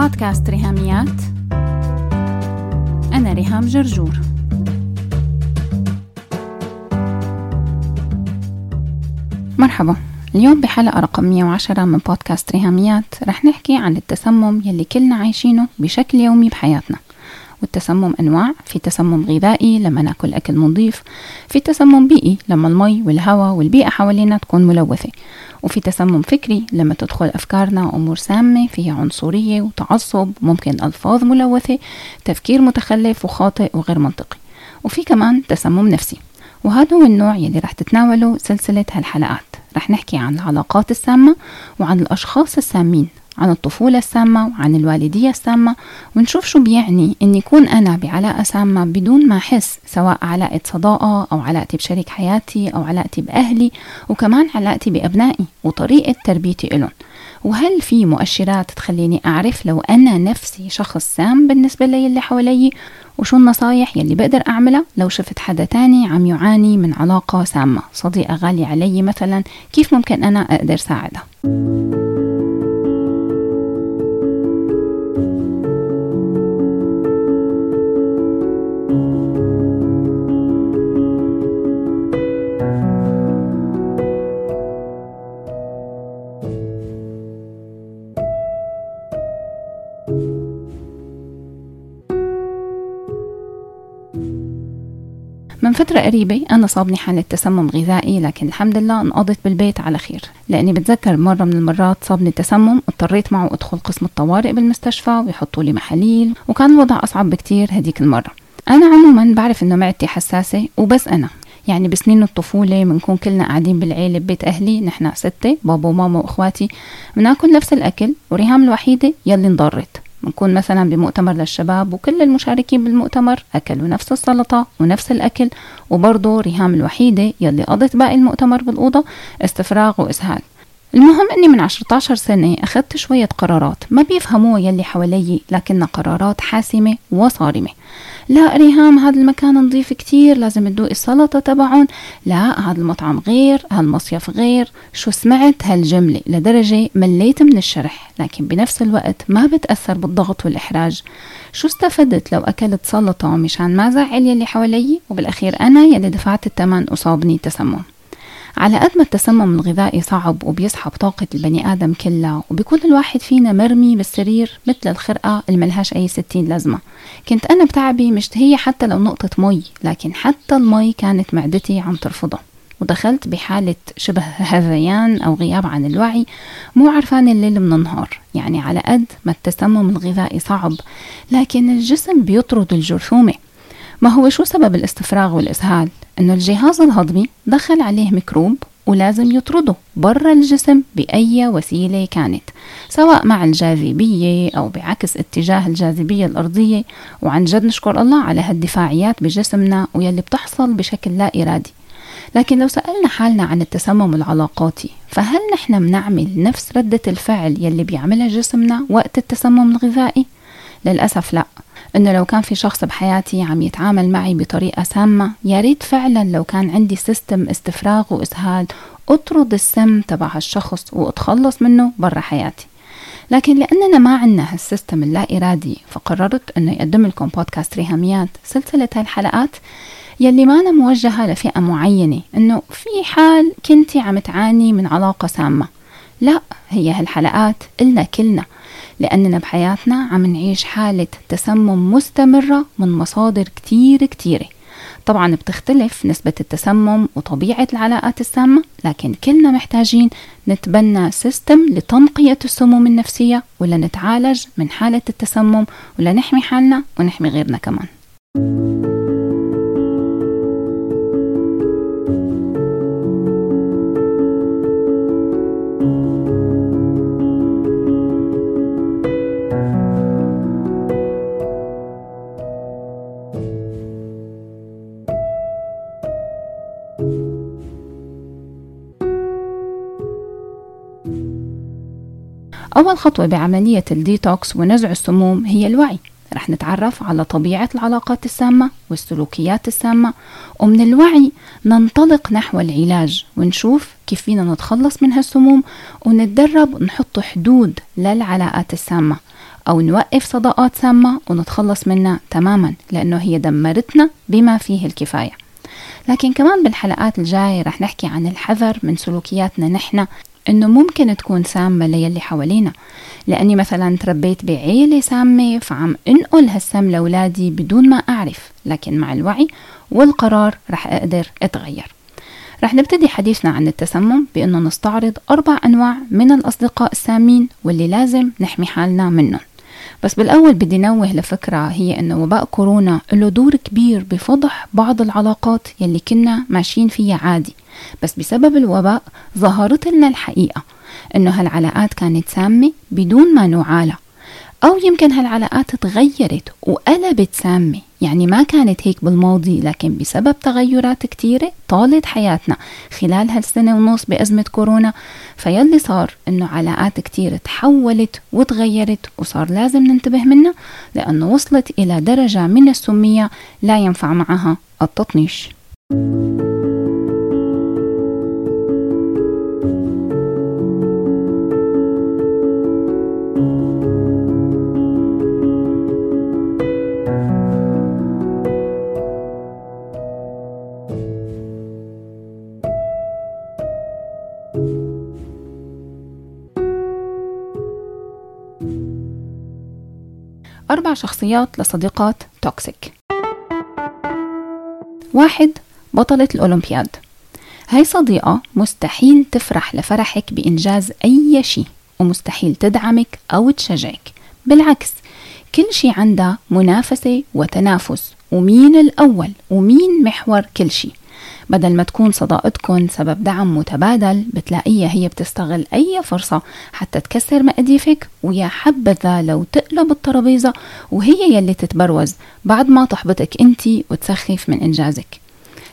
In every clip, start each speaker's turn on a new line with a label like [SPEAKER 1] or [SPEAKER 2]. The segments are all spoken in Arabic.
[SPEAKER 1] بودكاست ريهاميات. أنا ريهام جرجور. مرحبا. اليوم بحلقة رقم 110 من بودكاست ريهاميات. رح نحكي عن التسمم يلي كلنا عايشينه بشكل يومي بحياتنا. والتسمم أنواع في تسمم غذائي لما نأكل أكل نظيف في تسمم بيئي لما المي والهواء والبيئة حوالينا تكون ملوثة وفي تسمم فكري لما تدخل أفكارنا أمور سامة فيها عنصرية وتعصب ممكن ألفاظ ملوثة تفكير متخلف وخاطئ وغير منطقي وفي كمان تسمم نفسي وهذا هو النوع يلي رح تتناوله سلسلة هالحلقات رح نحكي عن العلاقات السامة وعن الأشخاص السامين. عن الطفولة السامة وعن الوالدية السامة ونشوف شو بيعني إن يكون أنا بعلاقة سامة بدون ما أحس سواء علاقة صداقة أو علاقتي بشريك حياتي أو علاقتي بأهلي وكمان علاقتي بأبنائي وطريقة تربيتي إلهم. وهل في مؤشرات تخليني أعرف لو أنا نفسي شخص سام بالنسبة لي اللي حوالي وشو النصايح يلي بقدر أعملها لو شفت حدا تاني عم يعاني من علاقة سامة؟ صديقة غالية علي مثلا كيف ممكن أنا أقدر ساعدها؟ فترة قريبة أنا صابني حالة تسمم غذائي لكن الحمد لله انقضت بالبيت على خير. لأني بتذكر مرة من المرات صابني تسمم اضطريت معه أدخل قسم الطوارئ بالمستشفى ويحطوا لي محاليل وكان الوضع أصعب بكتير هديك المرة. أنا عموما بعرف إنه معدتي حساسة وبس أنا. يعني بسنين الطفولة بنكون كلنا قاعدين بالعيلة ببيت أهلي نحن ستة بابا وماما وإخواتي بناكل نفس الأكل وريهام الوحيدة يلي انضرت. بنكون مثلا بمؤتمر للشباب وكل المشاركين بالمؤتمر أكلوا نفس السلطة ونفس الأكل وبرضه ريهام الوحيدة يلي قضت باقي المؤتمر بالأوضة استفراغ وإسهال المهم إني من 14 سنة أخذت شوية قرارات. ما بيفهموها يلي حوالي لكنها قرارات حاسمة وصارمة. لا ريهام هذا المكان نظيف كتير لازم تدوقي السلطة تبعهم لا هذا المطعم غير هالمصيف غير. شو سمعت؟ هالجملة. لدرجة مليت من الشرح لكن بنفس الوقت ما بتأثر بالضغط والإحراج. شو استفدت لو أكلت سلطة مشان ما زعل يلي حوالي؟ وبالأخير أنا يلي دفعت الثمن أصابني تسمم على قد ما التسمم الغذائي صعب وبيسحب طاقة البني آدم كلها وبيكون الواحد فينا مرمي بالسرير مثل الخرقة اللي ملهاش أي ستين لازمة. كنت أنا بتعبي مشتهية حتى لو نقطة مي لكن حتى المي كانت معدتي عم ترفضها ودخلت بحالة شبه هذيان أو غياب عن الوعي مو عرفان الليل من النهار. يعني على قد ما التسمم الغذائي صعب لكن الجسم بيطرد الجرثومة. ما هو شو سبب الاستفراغ والإسهال؟ إنه الجهاز الهضمي دخل عليه ميكروب ولازم يطرده برا الجسم بأي وسيلة كانت سواء مع الجاذبية أو بعكس اتجاه الجاذبية الأرضية. وعن جد نشكر الله على هالدفاعيات بجسمنا ويلي بتحصل بشكل لا إرادي. لكن لو سألنا حالنا عن التسمم العلاقاتي فهل نحن بنعمل نفس ردة الفعل يلي بيعملها جسمنا وقت التسمم الغذائي؟ للأسف لأ. إنه لو كان في شخص بحياتي عم يتعامل معي بطريقة سامة يا ريت فعلا لو كان عندي system استفراغ واسهال أطرد السم تبع هالشخص وأتخلص منه برا حياتي. لكن لأننا ما عنا هال system اللا إرادي فقررت أنه يقدم لكم بودكاست ريهاميات سلسلة هالحلقات يلي ما أنا موجهة لفئة معينة أنه في حال كنتي عم تعاني من علاقة سامة. لا هي هالحلقات إلنا كلنا. لأننا بحياتنا عم نعيش حالة تسمم مستمرة من مصادر كتير كتيرة. طبعا بتختلف نسبة التسمم وطبيعة العلاقات السامة لكن كلنا محتاجين نتبنى سيستم لتنقية السموم النفسية ولا نتعالج من حالة التسمم ولا نحمي حالنا ونحمي غيرنا كمان. أول خطوة بعملية الديتوكس ونزع السموم هي الوعي. رح نتعرف على طبيعة العلاقات السامة والسلوكيات السامة ومن الوعي ننطلق نحو العلاج ونشوف كيف فينا نتخلص من هالسموم ونتدرب نحط حدود للعلاقات السامة أو نوقف صداقات سامة ونتخلص منها تماما لأنه هي دمرتنا بما فيه الكفاية. لكن كمان بالحلقات الجاية رح نحكي عن الحذر من سلوكياتنا نحن إنه ممكن تكون سامة ليلي حوالينا. لأني مثلا تربيت بعيلة سامة فعم إنقل هالسم لأولادي بدون ما أعرف. لكن مع الوعي والقرار رح أقدر أتغير. رح نبتدي حديثنا عن التسمم بأنه نستعرض أربع أنواع من الأصدقاء السامين واللي لازم نحمي حالنا منهم. بس بالأول بدي نوه لفكرة هي أنه وباء كورونا له دور كبير بفضح بعض العلاقات يلي كنا ماشيين فيها عادي. بس بسبب الوباء ظهرت لنا الحقيقة أنه هالعلاقات كانت سامة بدون ما نعالى أو يمكن هالعلاقات تغيرت وقلبت سامة يعني ما كانت هيك بالماضي لكن بسبب تغيرات كتيرة طالت حياتنا خلال هالسنة ونص بأزمة كورونا. فيلي صار إنه علاقات كتير تحولت وتغيرت وصار لازم ننتبه منها لأنه وصلت إلى درجة من السمية لا ينفع معها التطنيش. أربع شخصيات لصديقات توكسيك. واحد بطلة الأولمبياد. هاي صديقة مستحيل تفرح لفرحك بإنجاز أي شيء ومستحيل تدعمك أو تشجعك. بالعكس كل شيء عندها منافسة وتنافس ومين الأول ومين محور كل شيء. بدل ما تكون صداقتكم سبب دعم متبادل بتلاقيها هي بتستغل أي فرصة حتى تكسر مقاديفك ويا حبذا لو تقلب الترابيزة وهي يلي تتبروز بعد ما تحبطك انتي وتسخف من إنجازك.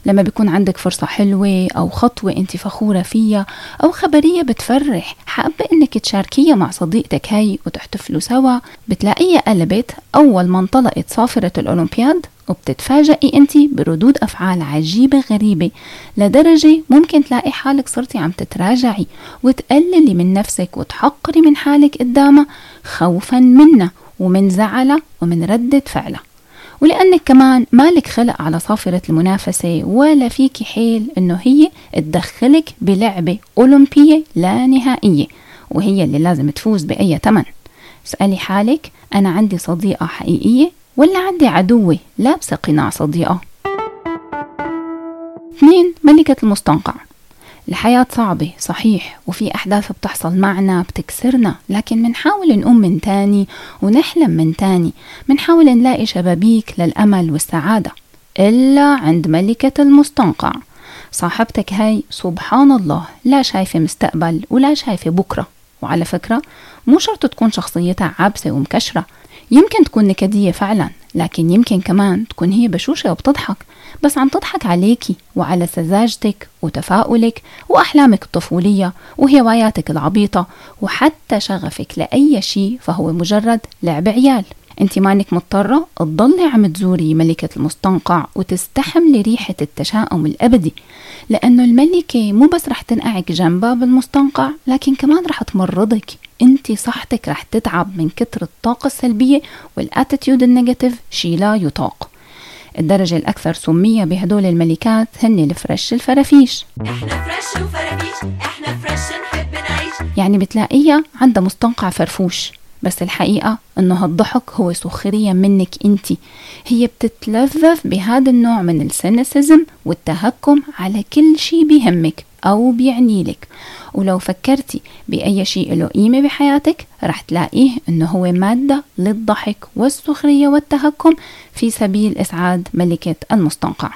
[SPEAKER 1] لما بيكون عندك فرصة حلوة أو خطوة أنت فخورة فيها أو خبرية بتفرح حابة أنك تشاركيها مع صديقتك هاي وتحتفلوا سوا. بتلاقيها قلبت أول ما انطلقت صافرة الأولمبياد وبتتفاجئي أنت بردود أفعال عجيبة غريبة لدرجة ممكن تلاقي حالك صرتي عم تتراجعي وتقللي من نفسك وتحقري من حالك قدامها خوفا منها ومن زعلها ومن ردة فعلها. ولأنك كمان مالك خلق على صافرة المنافسة ولا فيكي حيل إنه هي تدخلك بلعبة أولمبية لا نهائية وهي اللي لازم تفوز بأي تمن. اسألي حالك أنا عندي صديقة حقيقية ولا عندي عدوة؟ لابسة قناع صديقة. اثنين ملكة المستنقع. الحياة صعبة صحيح وفي أحداث بتحصل معنا بتكسرنا لكن منحاول نقوم من تاني ونحلم من تاني منحاول نلاقي شبابيك للأمل والسعادة إلا عند ملكة المستنقع. صاحبتك هاي سبحان الله لا شايفة مستقبل ولا شايفة بكرة وعلى فكرة مو شرط تكون شخصيتها عابسة ومكشرة يمكن تكون نكدية فعلا. لكن يمكن كمان تكون هي بشوشة وبتضحك بس عم تضحك عليكي وعلى سذاجتك وتفاؤلك وأحلامك الطفولية وهواياتك العبيطة وحتى شغفك لأي شيء فهو مجرد لعب عيال. انت مانك مضطرة تضلي عم تزوري ملكة المستنقع وتستحملي ريحة التشاؤم الأبدي لأنه الملكة مو بس رح تنقعك جنبها بالمستنقع لكن كمان رح تمرضك. انت صحتك رح تتعب من كتر الطاقة السلبية وال attitude ال negative شي لا يطاق. الدرجة الأكثر سمية بهدول الملكات هن الفرش الفرافيش. إحنا فرش وفرافيش إحنا فرش نحب نعيش. يعني بتلاقيها عندها مستنقع فرفوش بس الحقيقة إنه هالضحك هو سخرية منك انتي هي بتتلذذ بهذا النوع من ال cynicism والتهكم على كل شي بيهمك. أو بيعني لك. ولو فكرتي بأي شيء له قيمة بحياتك رح تلاقيه إنه هو مادة للضحك والسخرية والتهكم في سبيل إسعاد ملكة المستنقع.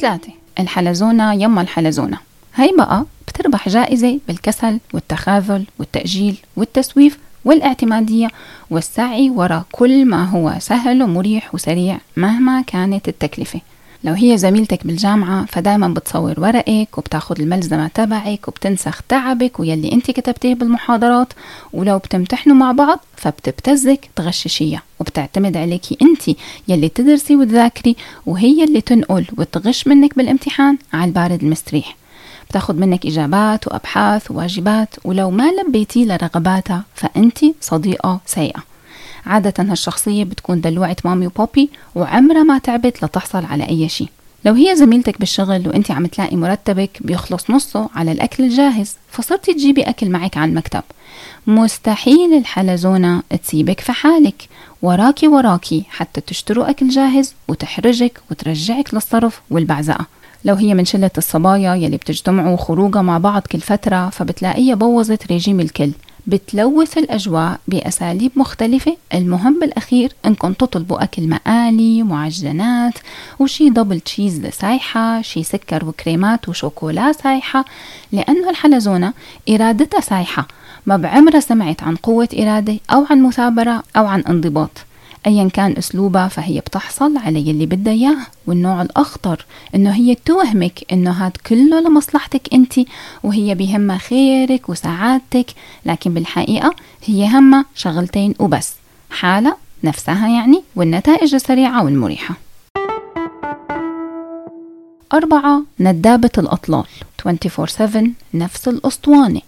[SPEAKER 1] ثلاثة الحلزونة يما الحلزونة. هي بقى بتربح جائزة بالكسل والتخاذل والتأجيل والتسويف والاعتمادية والسعي وراء كل ما هو سهل ومريح وسريع مهما كانت التكلفة. لو هي زميلتك بالجامعة فدايما بتصور ورقك وبتاخد الملزمة تبعك وبتنسخ تعبك ويلي انت كتبتيه بالمحاضرات. ولو بتمتحنوا مع بعض فبتبتزك تغششيها وبتعتمد عليكي انت يلي تدرسي وتذاكري وهي اللي تنقل وتغش منك بالامتحان على البارد المستريح. بتاخد منك إجابات وأبحاث وواجبات ولو ما لبيتي لرغباتها فأنت صديقة سيئة. عادة هالشخصية بتكون دلوعة مامي وبوبي وعمرها ما تعبت لتحصل على أي شيء. لو هي زميلتك بالشغل وانت عم تلاقي مرتبك بيخلص نصه على الأكل الجاهز فصرتي تجيبي أكل معك على المكتب. مستحيل الحلزونة تسيبك في حالك. وراكي وراكي حتى تشتروا أكل جاهز وتحرجك وترجعك للصرف والبعزقة لو هي من شلة الصبايا يلي بتجتمعوا خروجة مع بعض كل فترة فبتلاقيها بوظت ريجيم الكل. بتلوث الأجواء بأساليب مختلفة. المهم بالأخير إنكم تطلبوا أكل مقالي معجنات وشي دبل تشيز سايحة شي سكر وكريمات وشوكولا سايحة لأنه الحلزونة إرادتها سايحة ما بعمرها سمعت عن قوة إرادة أو عن مثابرة أو عن انضباط. ايا كان أسلوبها فهي بتحصل على يلي بدها اياه والنوع الأخطر إنه هي توهمك إنه هاد كله لمصلحتك أنت وهي بهمها خيرك وسعادتك لكن بالحقيقة هي همها شغلتين وبس حالة نفسها يعني والنتائج السريعة والمريحة. أربعة ندابة الأطلال. 24/7 نفس الأسطوانة.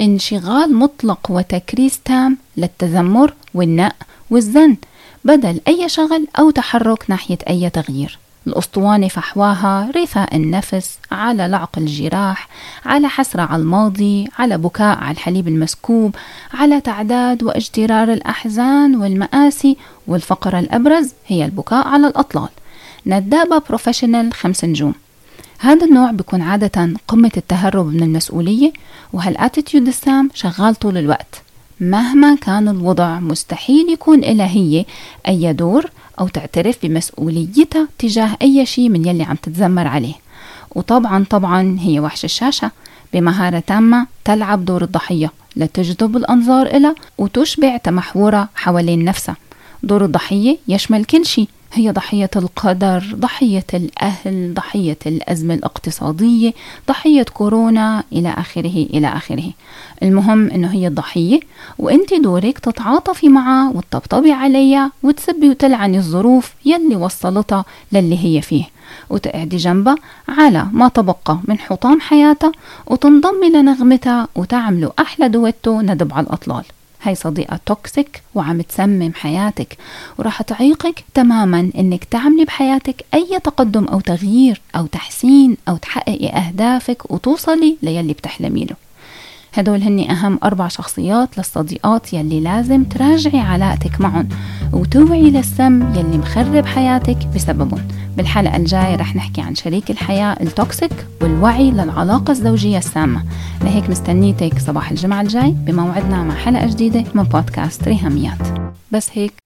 [SPEAKER 1] انشغال مطلق وتكريس تام للتذمر والنق والزن. بدل أي شغل أو تحرك ناحية أي تغيير. الأسطوانة فحواها رثاء النفس على لعق الجراح على حسرة على الماضي على بكاء على الحليب المسكوب على تعداد واجترار الأحزان والمآسي والفقرة الأبرز هي البكاء على الأطلال. ندابة professional خمس نجوم. هذا النوع بيكون عادة قمة التهرب من المسؤولية وهال attitude السام شغال طول الوقت. مهما كان الوضع مستحيل يكون إلها هي أي دور أو تعترف بمسؤوليتها تجاه أي شيء من يلي عم تتذمر عليه. وطبعا طبعا هي وحش الشاشة بمهارة تامة تلعب دور الضحية لتجذب الأنظار إلها وتشبع تمحورها حوالين نفسها. دور الضحية يشمل كل شيء هي ضحية القدر ضحية الأهل ضحية الأزمة الاقتصادية ضحية كورونا إلى آخره إلى آخره. المهم أنه هي الضحية وأنت دورك تتعاطفي معها وتطبطبي عليها وتسبي وتلعني الظروف يلي وصلتها للي هي فيه. وتقعدي جنبها على ما تبقى من حطام حياتها وتنضمي لنغمتها وتعملوا أحلى دويتو ندب على الأطلال. هاي صديقة toxic وعم تسمم حياتك وراح تعيقك تماما إنك تعملي بحياتك أي تقدم أو تغيير أو تحسين أو تحققي أهدافك وتوصلي ليلي بتحلمي له. هدول هني أهم أربع شخصيات للصديقات يلي لازم تراجعي علاقتك معهم وتوعي للسم يلي مخرب حياتك بسببهم. بالحلقة الجاية رح نحكي عن شريك الحياة ال toxic والوعي للعلاقة الزوجية السامة. لهيك مستنيتك صباح الجمعة الجاي بموعدنا مع حلقة جديدة من بودكاست ريهاميات. بس هيك.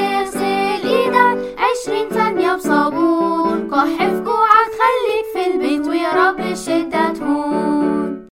[SPEAKER 2] عشرين